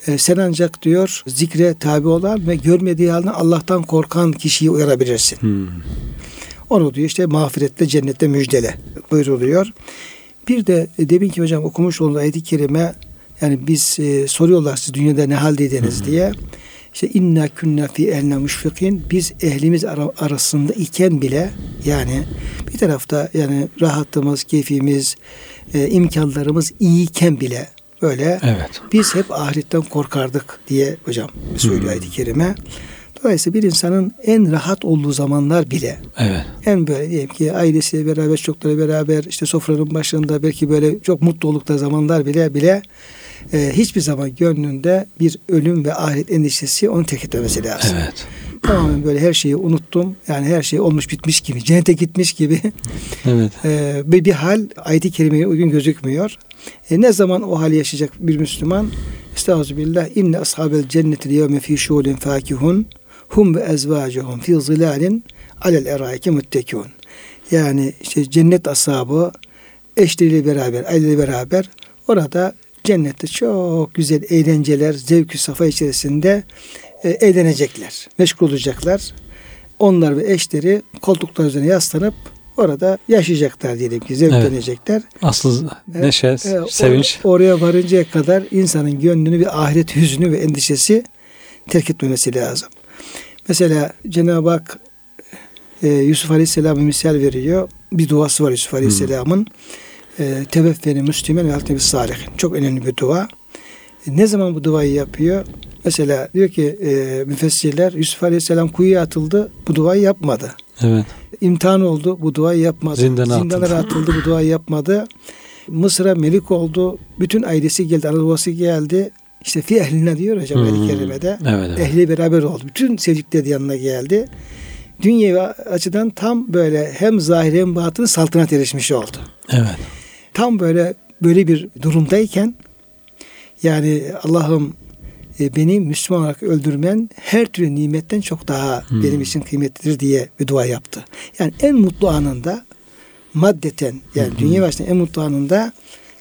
Speaker 1: E, sen ancak diyor zikre tabi olan ve görmediği halde Allah'tan korkan kişiyi uyarabilirsin.
Speaker 2: Hmm.
Speaker 1: Onu diyor işte mağfiretle cennette müjdele buyruluyor. Bir de e, demin ki hocam okumuş olduğu ayet-i kerime yani biz e, soruyorlar siz dünyada ne haldeydiniz diye. İşte inna kunna fi eline müşfikin biz ehlimiz ara- arasında iken bile yani bir tarafta yani rahatımız, keyfimiz, e, imkanlarımız iyiyken bile böyle
Speaker 2: Evet.
Speaker 1: biz hep ahiretten korkardık diye hocam söylüyor ayet-i kerime. Dolayısıyla bir insanın en rahat olduğu zamanlar bile
Speaker 2: Evet.
Speaker 1: en böyle diyelim ki ailesiyle beraber çocuklarla beraber işte sofranın başında belki böyle çok mutlu oldukları zamanlar bile bile e, hiçbir zaman gönlünde bir ölüm ve ahiret endişesi onu terk etmemesi lazım.
Speaker 2: Evet.
Speaker 1: Tamamen böyle her şeyi unuttum. Yani her şey olmuş bitmiş gibi, cennete gitmiş gibi
Speaker 2: Evet.
Speaker 1: e, bir, bir hal ayet-i kerimeye uygun gözükmüyor. E, ne zaman o hali yaşayacak bir Müslüman? Estağfirullah. İnne ashabel cenneti yevme fî şûlin fâkihun hum ve ezvâcuhum fî zilâlin alel eraike muttekûn. Yani işte cennet ashabı eşleriyle beraber, aileyle beraber orada cennette çok güzel eğlenceler, zevk-ü safa içerisinde e, eğlenecekler, meşgul olacaklar. Onlar ve eşleri koltuklar üzerine yaslanıp orada yaşayacaklar diyelim ki, zevklenecekler.
Speaker 2: Asıl neşe,
Speaker 1: E,
Speaker 2: sevinç.
Speaker 1: or- oraya varıncaya kadar insanın gönlünü bir ahiret hüznü ve endişesi terk etmemesi lazım. Mesela Cenab-ı Hak e, Yusuf Aleyhisselam'a misal veriyor. Bir duası var Yusuf Aleyhisselam'ın. E, Teveffeni Müslümen ve altine bir salihin. Çok önemli bir dua. E, ne zaman bu duayı yapıyor? Mesela diyor ki e, müfessirler Yusuf Aleyhisselam kuyuya atıldı. Bu duayı yapmadı.
Speaker 2: Evet.
Speaker 1: İmtihan oldu. Bu duayı yapmadı.
Speaker 2: Zindana
Speaker 1: Zindanlara atıldı. Bu duayı yapmadı. Mısır'a melik oldu. Bütün ailesi geldi. Anadolu'su geldi. İşte fi ehline diyor hocam
Speaker 2: Hmm.
Speaker 1: hmm. kerimede.
Speaker 2: Evet. evet.
Speaker 1: Ehli beraber oldu. Bütün sevdikleri yanına geldi. Dünyevi açıdan tam böyle hem zahir hem batını saltanat erişmiş oldu.
Speaker 2: Evet.
Speaker 1: Tam böyle böyle bir durumdayken yani Allah'ım e, beni Müslüman olarak öldürmen her türlü nimetten çok daha
Speaker 2: Hmm.
Speaker 1: benim için kıymetlidir diye bir dua yaptı. Yani en mutlu anında maddeten yani
Speaker 2: hı.
Speaker 1: dünya başında en mutlu anında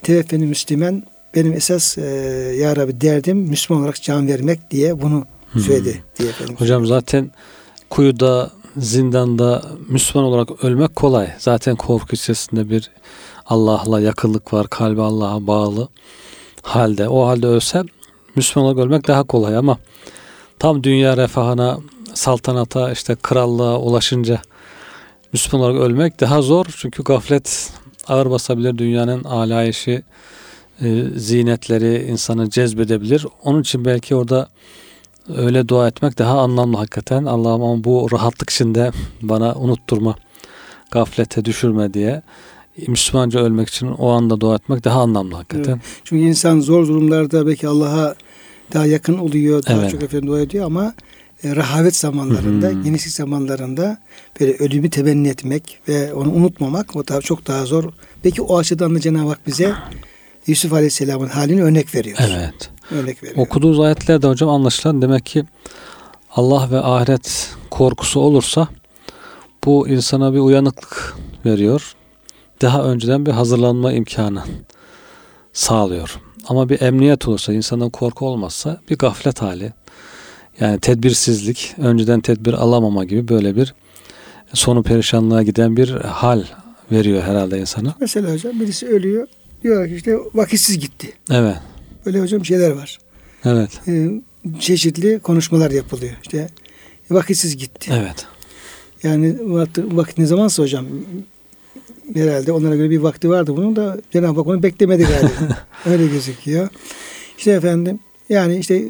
Speaker 1: teveffeni Müslüman benim esas e, ya Rabbi derdim Müslüman olarak can vermek diye bunu
Speaker 2: Hı.
Speaker 1: söyledi diye efendim.
Speaker 2: Hocam zaten kuyuda, zindanda Müslüman olarak ölmek kolay. Zaten korku içerisinde bir Allah'la yakınlık var. Kalbi Allah'a bağlı halde. O halde ölse Müslüman olarak ölmek daha kolay ama tam dünya refahına, saltanata, işte krallığa ulaşınca Müslüman olarak ölmek daha zor. Çünkü gaflet ağır basabilir. Dünyanın alayişi, e, zinetleri insanı cezbedebilir. Onun için belki orada öyle dua etmek daha anlamlı hakikaten. Allah'ım bu rahatlık içinde bana unutturma, gaflete düşürme diye Müslümanca ölmek için o anda dua etmek daha anlamlı hakikaten.
Speaker 1: Çünkü insan zor durumlarda belki Allah'a daha yakın oluyor, daha
Speaker 2: Evet.
Speaker 1: çok efendim dua ediyor ama e, rahavet zamanlarında,
Speaker 2: Hı hı.
Speaker 1: genişlik zamanlarında böyle ölümü temenni etmek ve onu unutmamak o daha çok daha zor. Belki o açıdan da Cenab-ı Hak bize Yusuf Aleyhisselam'ın halini örnek veriyor.
Speaker 2: Evet.
Speaker 1: Örnek veriyor.
Speaker 2: Okuduğumuz ayetlerde hocam anlaşılan demek ki Allah ve ahiret korkusu olursa bu insana bir uyanıklık veriyor. Daha önceden bir hazırlanma imkanı sağlıyor. Ama bir emniyet olursa, insanın korku olmazsa bir gaflet hali. Yani tedbirsizlik, önceden tedbir alamama gibi böyle bir sonu perişanlığa giden bir hal veriyor herhalde insana.
Speaker 1: Mesela hocam birisi ölüyor. Diyor ki işte vakitsiz gitti.
Speaker 2: Evet,
Speaker 1: Böyle hocam şeyler var.
Speaker 2: evet,
Speaker 1: E, çeşitli konuşmalar yapılıyor. İşte vakitsiz gitti.
Speaker 2: evet.
Speaker 1: Yani vakit, vakit ne zamansa hocam herhalde onlara göre bir vakti vardı bunun da Cenab-ı Hak onu beklemedi galiba. Öyle gözüküyor. İşte efendim yani işte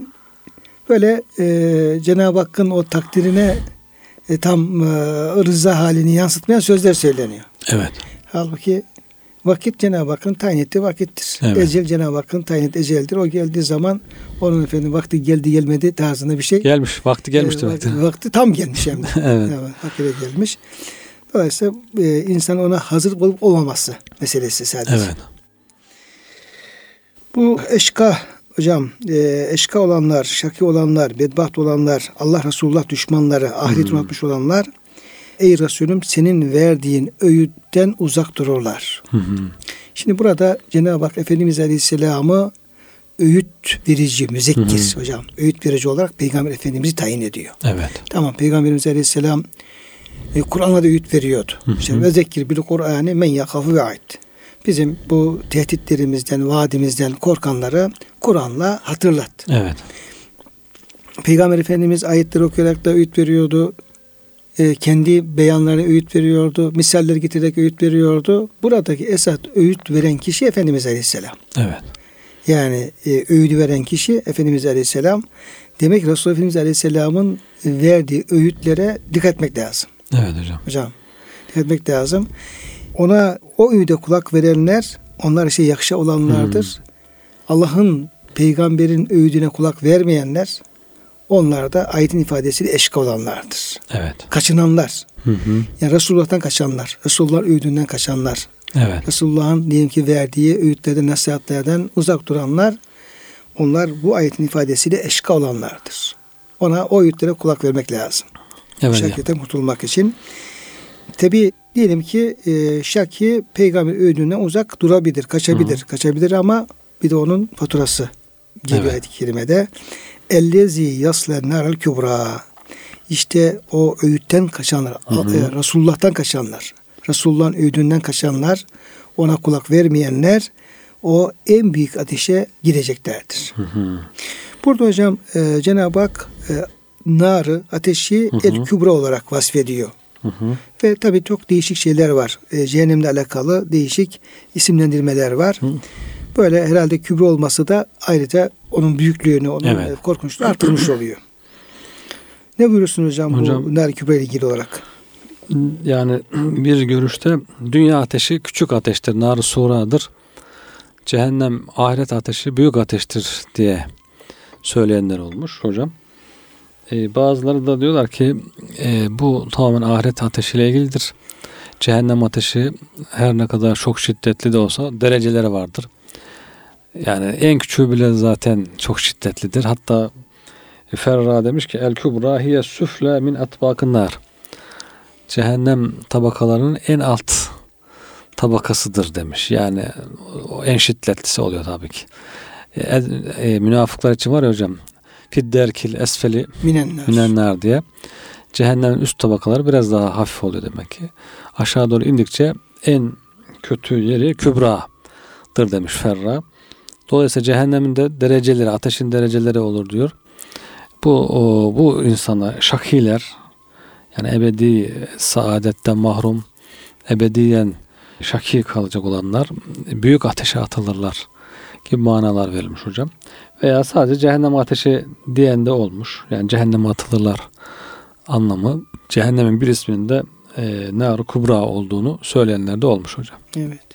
Speaker 1: böyle e, Cenab-ı Hakk'ın o takdirine e, tam e, rıza halini yansıtmayan sözler söyleniyor.
Speaker 2: Evet.
Speaker 1: Halbuki vakit Cenab-ı Hakk'ın tayin ettiği vakittir.
Speaker 2: Evet.
Speaker 1: Ecel Cenab-ı Hakk'ın tayin ettiği eceldir. O geldiği zaman onun efendim vakti geldi gelmedi tarzında bir şey.
Speaker 2: Gelmiş, vakti gelmiş
Speaker 1: E,
Speaker 2: demektir.
Speaker 1: vakti, vakti tam gelmiş hem de.
Speaker 2: Evet.
Speaker 1: Evet, hakikaten gelmiş. Dolayısıyla e, insan ona hazır olup olmaması meselesi sadece.
Speaker 2: Evet.
Speaker 1: Bu eşka hocam, e, eşka olanlar, şaki olanlar, bedbaht olanlar, Allah Resulullah düşmanları, ahiret
Speaker 2: Hmm.
Speaker 1: unutmuş olanlar, ey Resulüm senin verdiğin öğütten uzak dururlar.
Speaker 2: Hı hı.
Speaker 1: Şimdi burada Cenab-ı Hak Efendimiz Aleyhisselam'ı öğüt verici, müzekkir
Speaker 2: Hı hı.
Speaker 1: hocam, öğüt verici olarak Peygamber Efendimiz'i tayin ediyor.
Speaker 2: Evet.
Speaker 1: Tamam Peygamberimiz Aleyhisselam e, Kur'an'la da öğüt veriyordu.
Speaker 2: Hı hı.
Speaker 1: İşte ve zekir bil Kur'an'ı men yakafu ve ait. Bizim bu tehditlerimizden, vaadimizden korkanları Kur'an'la hatırlat.
Speaker 2: Evet.
Speaker 1: Peygamber Efendimiz ayetleri okuyarak da öğüt veriyordu. E, kendi beyanlarına öğüt veriyordu. Misaller getirerek öğüt veriyordu. Buradaki esas öğüt veren kişi Efendimiz Aleyhisselam.
Speaker 2: Evet.
Speaker 1: Yani e, öğüdü veren kişi Efendimiz Aleyhisselam. Demek Resulullah Efendimiz Aleyhisselam'ın verdiği öğütlere dikkat etmek lazım.
Speaker 2: Evet hocam.
Speaker 1: Hocam etmek lazım. Ona o öğüde kulak verenler onlar işe yakışa olanlardır. Allah'ın peygamberin öğüdüne kulak vermeyenler onlar da ayetin ifadesiyle eşka olanlardır.
Speaker 2: Evet.
Speaker 1: Kaçınanlar.
Speaker 2: Hı hı.
Speaker 1: Yani Resulullah'tan kaçanlar. Resulullah'ın öğüdünden kaçanlar.
Speaker 2: Evet.
Speaker 1: Resulullah'ın diyelim ki verdiği öğütlerden, nasihatlerden uzak duranlar onlar bu ayetin ifadesiyle eşka olanlardır. Ona o öğütlere kulak vermek lazım.
Speaker 2: Evet.
Speaker 1: Şakiyetten kurtulmak için. Tabi diyelim ki e, Şaki peygamber öğüdünden uzak durabilir, kaçabilir.
Speaker 2: Hı.
Speaker 1: Kaçabilir ama bir de onun faturası geliyor
Speaker 2: Evet.
Speaker 1: ayet-i kerimede. Ellezi yaslen naral kübra. İşte o öğütten kaçanlar,
Speaker 2: Hı hı.
Speaker 1: e, Resulullah'tan kaçanlar, Resulullah'ın öğüdünden kaçanlar, ona kulak vermeyenler o en büyük ateşe gireceklerdir.
Speaker 2: Hı hı.
Speaker 1: Burada hocam e, Cenab-ı Hak e, narı, ateşi
Speaker 2: Hı hı.
Speaker 1: el kübra olarak vasfediyor.
Speaker 2: Hı hı.
Speaker 1: Ve tabii çok değişik şeyler var. E, cehennemle alakalı değişik isimlendirmeler var.
Speaker 2: Hı.
Speaker 1: Böyle herhalde kübra olması da ayrıca onun büyüklüğünü, onun
Speaker 2: Evet.
Speaker 1: e, korkunçluğunu artırmış oluyor. Ne buyurursunuz hocam,
Speaker 2: Hocam-
Speaker 1: bu nar kübra ile ilgili olarak?
Speaker 2: Yani bir görüşte dünya ateşi küçük ateştir, nar suradır. Cehennem ahiret ateşi büyük ateştir diye söyleyenler olmuş hocam. Ee, bazıları da diyorlar ki e, bu tamamen ahiret ateşiyle ilgilidir. Cehennem ateşi her ne kadar çok şiddetli de olsa dereceleri vardır. Yani en küçüğü bile zaten çok şiddetlidir. Hatta Ferra demiş ki el kübra hiye süfle min atbakın nar cehennem tabakalarının en alt tabakasıdır demiş. Yani en şiddetlisi oluyor tabii ki. E, e, münafıklar için var ya hocam. Fidderkil esfeli
Speaker 1: Minenler.
Speaker 2: minenler diye. Cehennemin üst tabakaları biraz daha hafif oluyor demek ki. Aşağı doğru indikçe en kötü yeri kübradır demiş Ferra. Dolayısıyla cehennemin de dereceleri, ateşin dereceleri olur diyor. Bu o, bu insana şakiler yani ebedi saadetten mahrum, ebediyen şaki kalacak olanlar büyük ateşe atılırlar gibi manalar verilmiş hocam. Veya sadece cehennem ateşi diyen de olmuş. Yani cehenneme atılırlar anlamı. Cehennemin bir isminde e, nar kubra olduğunu söyleyenler de olmuş hocam.
Speaker 1: Evet.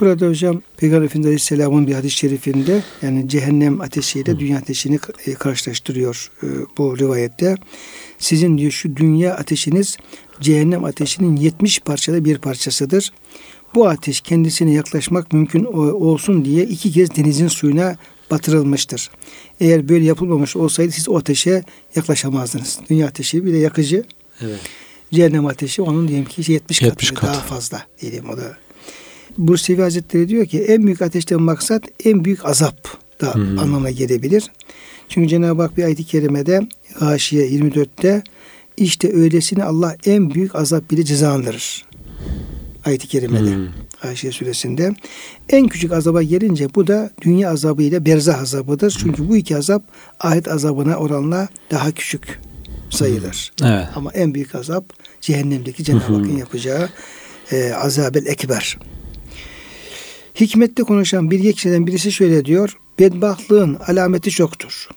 Speaker 1: Burada hocam Peygamber Efendimiz Aleyhisselam'ın bir hadis-i şerifinde yani cehennem ateşiyle dünya ateşini e, karşılaştırıyor e, bu rivayette. Sizin diyor şu dünya ateşiniz cehennem ateşinin 70 parçada bir parçasıdır. Bu ateş kendisine yaklaşmak mümkün olsun diye iki kez denizin suyuna batırılmıştır. Eğer böyle yapılmamış olsaydı siz o ateşe yaklaşamazdınız. Dünya ateşi bir de yakıcı.
Speaker 2: Evet.
Speaker 1: Cehennem ateşi onun diyelim ki 70 katı,
Speaker 2: 70 katı.
Speaker 1: daha fazla diyelim o da. Bursevi Hazretleri diyor ki en büyük ateşten maksat en büyük azap da
Speaker 2: Hmm.
Speaker 1: anlamına gelebilir. Çünkü Cenab-ı Hak bir ayet-i kerimede Gâşiye 24'te işte öylesine Allah en büyük azap bile cezalandırır. Ayet-i kerimede.
Speaker 2: Hmm.
Speaker 1: Ayşe suresinde. En küçük azaba gelince bu da dünya azabı ile berzah azabıdır. Çünkü bu iki azap ahiret azabına oranla daha küçük sayılır.
Speaker 2: Evet.
Speaker 1: Ama en büyük azap cehennemdeki Cenab-ı. Hakk'ın yapacağı e, azabel ekber. Hikmette konuşan bir kişiden birisi şöyle diyor. Bedbahtlığın alameti çoktur.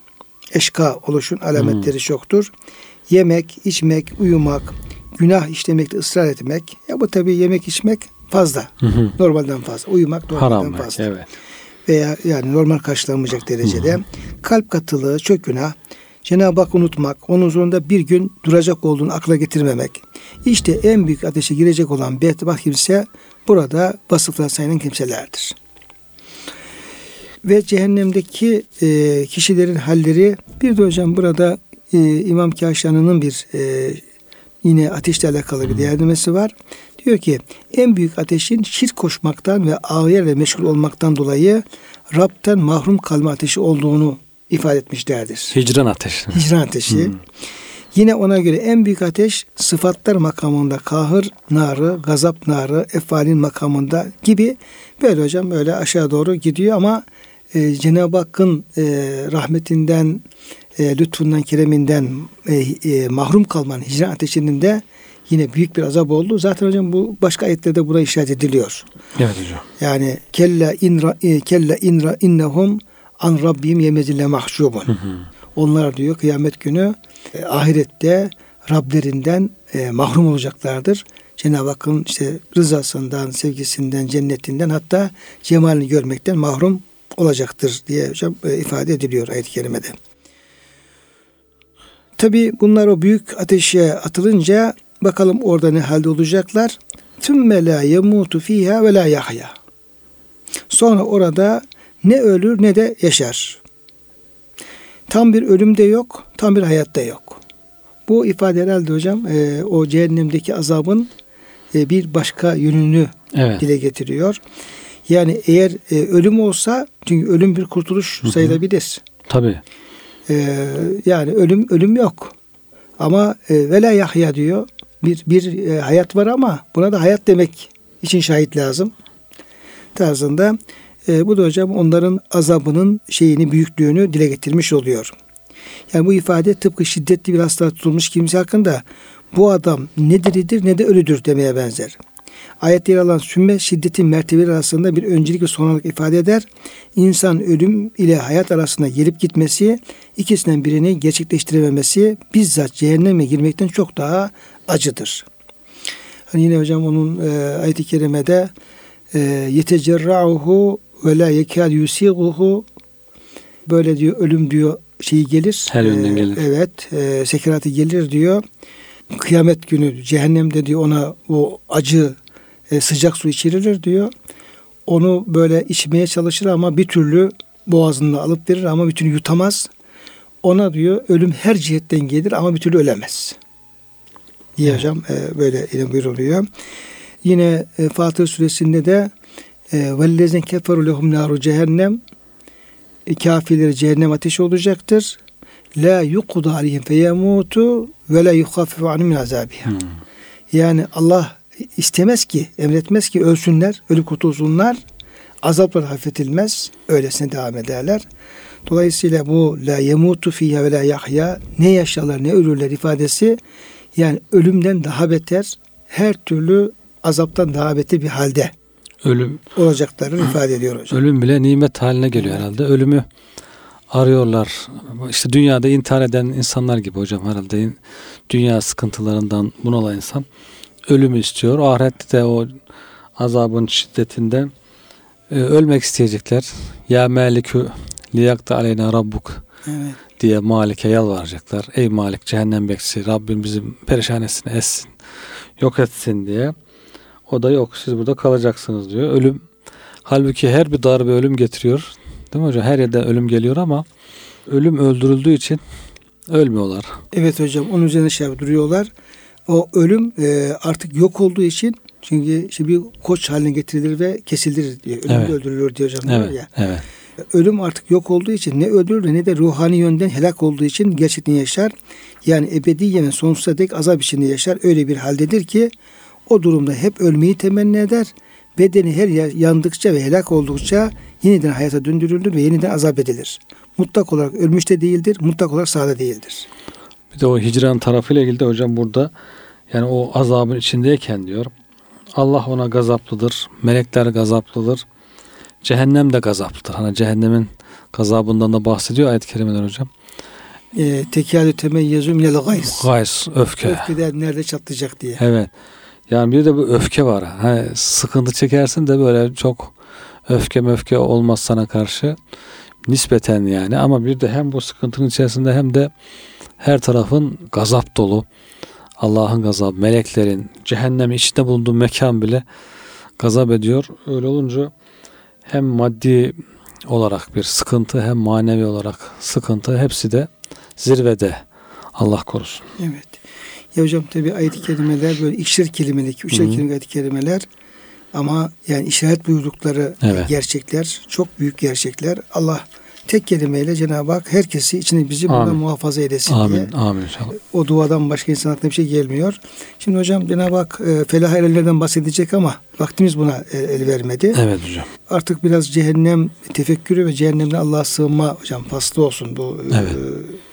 Speaker 1: Eşka oluşun alametleri çoktur. Yemek, içmek, uyumak, günah işlemekte ısrar etmek. Ya bu tabii yemek içmek fazla.
Speaker 2: Hı hı.
Speaker 1: Normalden fazla. Uyumak normalden
Speaker 2: Haram
Speaker 1: fazla
Speaker 2: evet.
Speaker 1: veya yani normal karşılanmayacak derecede kalp katılığı çok günah. Cenab-ı Hakk'ı unutmak, onun huzurunda bir gün duracak olduğunu akla getirmemek. İşte en büyük ateşe girecek olan bedbaht kimse burada vasıflar sayılan kimselerdir. Ve cehennemdeki e, kişilerin halleri bir de hocam burada e, İmam Kaşanı'nın bir e, yine ateşle alakalı bir değerlemesi var. Diyor ki en büyük ateşin şirk koşmaktan ve ağırla meşgul olmaktan dolayı Rab'den mahrum kalma ateşi olduğunu ifade etmişlerdir.
Speaker 2: Hicran ateşi.
Speaker 1: Hicran ateşi. Yine ona göre en büyük ateş sıfatlar makamında kahır narı, gazap narı, efalin makamında gibi böyle hocam böyle aşağı doğru gidiyor ama e, Cenab-ı Hakk'ın e, rahmetinden, e, lütfundan, kereminden e, e, mahrum kalmanın hicran ateşinin de yine büyük bir azap oldu. Zaten hocam bu başka ayetlerde buna işaret ediliyor.
Speaker 2: Evet hocam.
Speaker 1: Yani kella inra e, kella inra innehum an rabbihim yemezille mahşubun. Onlar diyor kıyamet günü e, ahirette Rablerinden e, mahrum olacaklardır. Cenab-ı Hakk'ın işte rızasından, sevgisinden, cennetinden hatta cemalini görmekten mahrum olacaktır diye hocam e, ifade ediliyor ayet-i kerimede. Tabi bunlar o büyük ateşe atılınca bakalım orada ne halde olacaklar. Tümme la yemutu fiha ve la yahya. Sonra orada ne ölür ne de yaşar. Tam bir ölüm de yok, tam bir hayatta yok. Bu ifade herhalde hocam e, o cehennemdeki azabın e, bir başka yönünü
Speaker 2: Evet.
Speaker 1: dile getiriyor. Yani eğer e, ölüm olsa çünkü ölüm bir kurtuluş sayılabilir.
Speaker 2: Tabii.
Speaker 1: E, yani ölüm ölüm yok. Ama e, vela yahya diyor. Bir bir e, hayat var ama buna da hayat demek için şahit lazım. Tarzında e, bu da hocam onların azabının şeyini büyüklüğünü dile getirmiş oluyor. Yani bu ifade tıpkı şiddetli bir hastalık tutulmuş kimse hakkında bu adam ne diridir ne de ölüdür demeye benzer. Ayette yer alan sümme şiddetin mertebeleri arasında bir öncelik ve sonralık ifade eder. İnsan ölüm ile hayat arasında gelip gitmesi, ikisinden birini gerçekleştirememesi bizzat cehenneme girmekten çok daha acıdır. Hani yine hocam onun e, ayet-i kerimede e, yetecerra'uhu ve la yekâd yusîguhu böyle diyor ölüm diyor şeyi gelir.
Speaker 2: Her yönden
Speaker 1: E,
Speaker 2: gelir.
Speaker 1: Evet, e, sekeratı gelir diyor. Kıyamet günü cehennemde diyor ona o acı e, sıcak su içirilir diyor. Onu böyle içmeye çalışır ama bir türlü boğazında alıp verir ama bir türlü yutamaz. Ona diyor ölüm her cihetten gelir ama bir türlü ölemez. Diye
Speaker 2: Evet.
Speaker 1: hocam e, böyle yine buyuruluyor. Yine e, Fatır suresinde de وَالَّذِينَ كَفَرُوا لَهُمْ نَارُ cehennem e, kafirleri cehennem ateşi olacaktır. La yuqda aleyhim feyemutu ve la yukhaffifu anhum min azabiha.
Speaker 2: Hmm.
Speaker 1: Yani Allah istemez ki, emretmez ki ölsünler, ölüp kurtulsunlar. Azaplar hafifletilmez. Öylesine devam ederler. Dolayısıyla bu la yemutu fiyha ve la yahya ne yaşarlar ne ölürler ifadesi yani ölümden daha beter her türlü azaptan daha beter bir halde
Speaker 2: Ölüm
Speaker 1: olacaklarını ifade ediyor hocam.
Speaker 2: ölüm bile nimet haline geliyor herhalde. Ölümü arıyorlar. İşte dünyada intihar eden insanlar gibi hocam herhalde. Dünya sıkıntılarından bunalan insan ölümü istiyor. Ahirette de o azabın şiddetinden e, ölmek isteyecekler. Ya melikü liyakta aleyna rabbuk
Speaker 1: Evet.
Speaker 2: diye Malik'e yalvaracaklar. Ey Malik cehennem bekçisi Rabbim bizim perişanesini etsin. Yok etsin diye. O da yok siz burada kalacaksınız diyor. Ölüm halbuki her bir darbe ölüm getiriyor. Değil mi hocam? Her yerden ölüm geliyor ama ölüm öldürüldüğü için ölmüyorlar.
Speaker 1: Evet hocam onun üzerine şey duruyorlar. O ölüm e, artık yok olduğu için çünkü şimdi bir koç haline getirilir ve kesilir diye. Ölüm
Speaker 2: Evet.
Speaker 1: de öldürülür diyor hocam.
Speaker 2: Evet.
Speaker 1: Ya.
Speaker 2: Evet.
Speaker 1: Ölüm artık yok olduğu için ne ölür ne de ruhani yönden helak olduğu için gerçekten yaşar. Yani ebediyen sonsuza dek azap içinde yaşar. Öyle bir haldedir ki o durumda hep ölmeyi temenni eder. Bedeni her yer yandıkça ve helak oldukça yeniden hayata döndürülür ve yeniden azap edilir. Mutlak olarak ölmüş de değildir, mutlak olarak sağda değildir.
Speaker 2: Bir de o hicran tarafıyla ilgili de hocam burada yani o azabın içindeyken diyor Allah ona gazaplıdır. Melekler gazaplıdır. Cehennem de gazaplıdır. Hani cehennemin gazabından da bahsediyor ayet-i kerimeler hocam.
Speaker 1: E, tekâlü temeyyezü minel gays.
Speaker 2: Gays, öfke.
Speaker 1: Öfkeden nerede çatlayacak diye.
Speaker 2: Evet. Yani bir de bu öfke var. Hani sıkıntı çekersin de böyle çok öfke möfke olmaz sana karşı. Nispeten yani ama bir de hem bu sıkıntının içerisinde hem de her tarafın gazap dolu. Allah'ın gazabı, meleklerin, cehennem içinde bulunduğu mekan bile gazap ediyor. Öyle olunca hem maddi olarak bir sıkıntı hem manevi olarak sıkıntı hepsi de zirvede. Allah korusun.
Speaker 1: Evet. Ya hocam tabi ayet-i kerimeler böyle ikişer kelimelik, üçer
Speaker 2: Hı hı.
Speaker 1: kelimelik ayet-i kerimeler ama yani işaret buyurdukları
Speaker 2: Evet.
Speaker 1: gerçekler, çok büyük gerçekler. Allah tek kelimeyle Cenab-ı Hak herkesi içini bizi bundan
Speaker 2: Amin.
Speaker 1: muhafaza diye.
Speaker 2: Amin. Amin inşallah.
Speaker 1: O duadan başka insan aklına bir şey gelmiyor. Şimdi hocam Cenab-ı Hak e, felah erlerden bahsedecek ama vaktimiz buna e, el vermedi.
Speaker 2: Evet hocam.
Speaker 1: Artık biraz cehennem tefekkürü ve cehennemden Allah'a sığınma hocam faslı olsun bu e,
Speaker 2: Evet.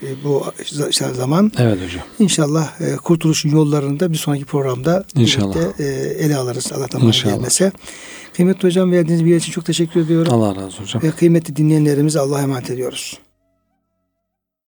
Speaker 1: e, bu za- zaman.
Speaker 2: Evet hocam.
Speaker 1: İnşallah e, kurtuluşun yollarını da bir sonraki programda
Speaker 2: İnşallah.
Speaker 1: birlikte e, ele alırız Allah'tan
Speaker 2: İnşallah.
Speaker 1: gelmese. Kıymetli hocam verdiğiniz bilgi için çok teşekkür ediyorum.
Speaker 2: Allah razı olsun hocam.
Speaker 1: Ve kıymetli dinleyenlerimize Allah'a emanet ediyoruz.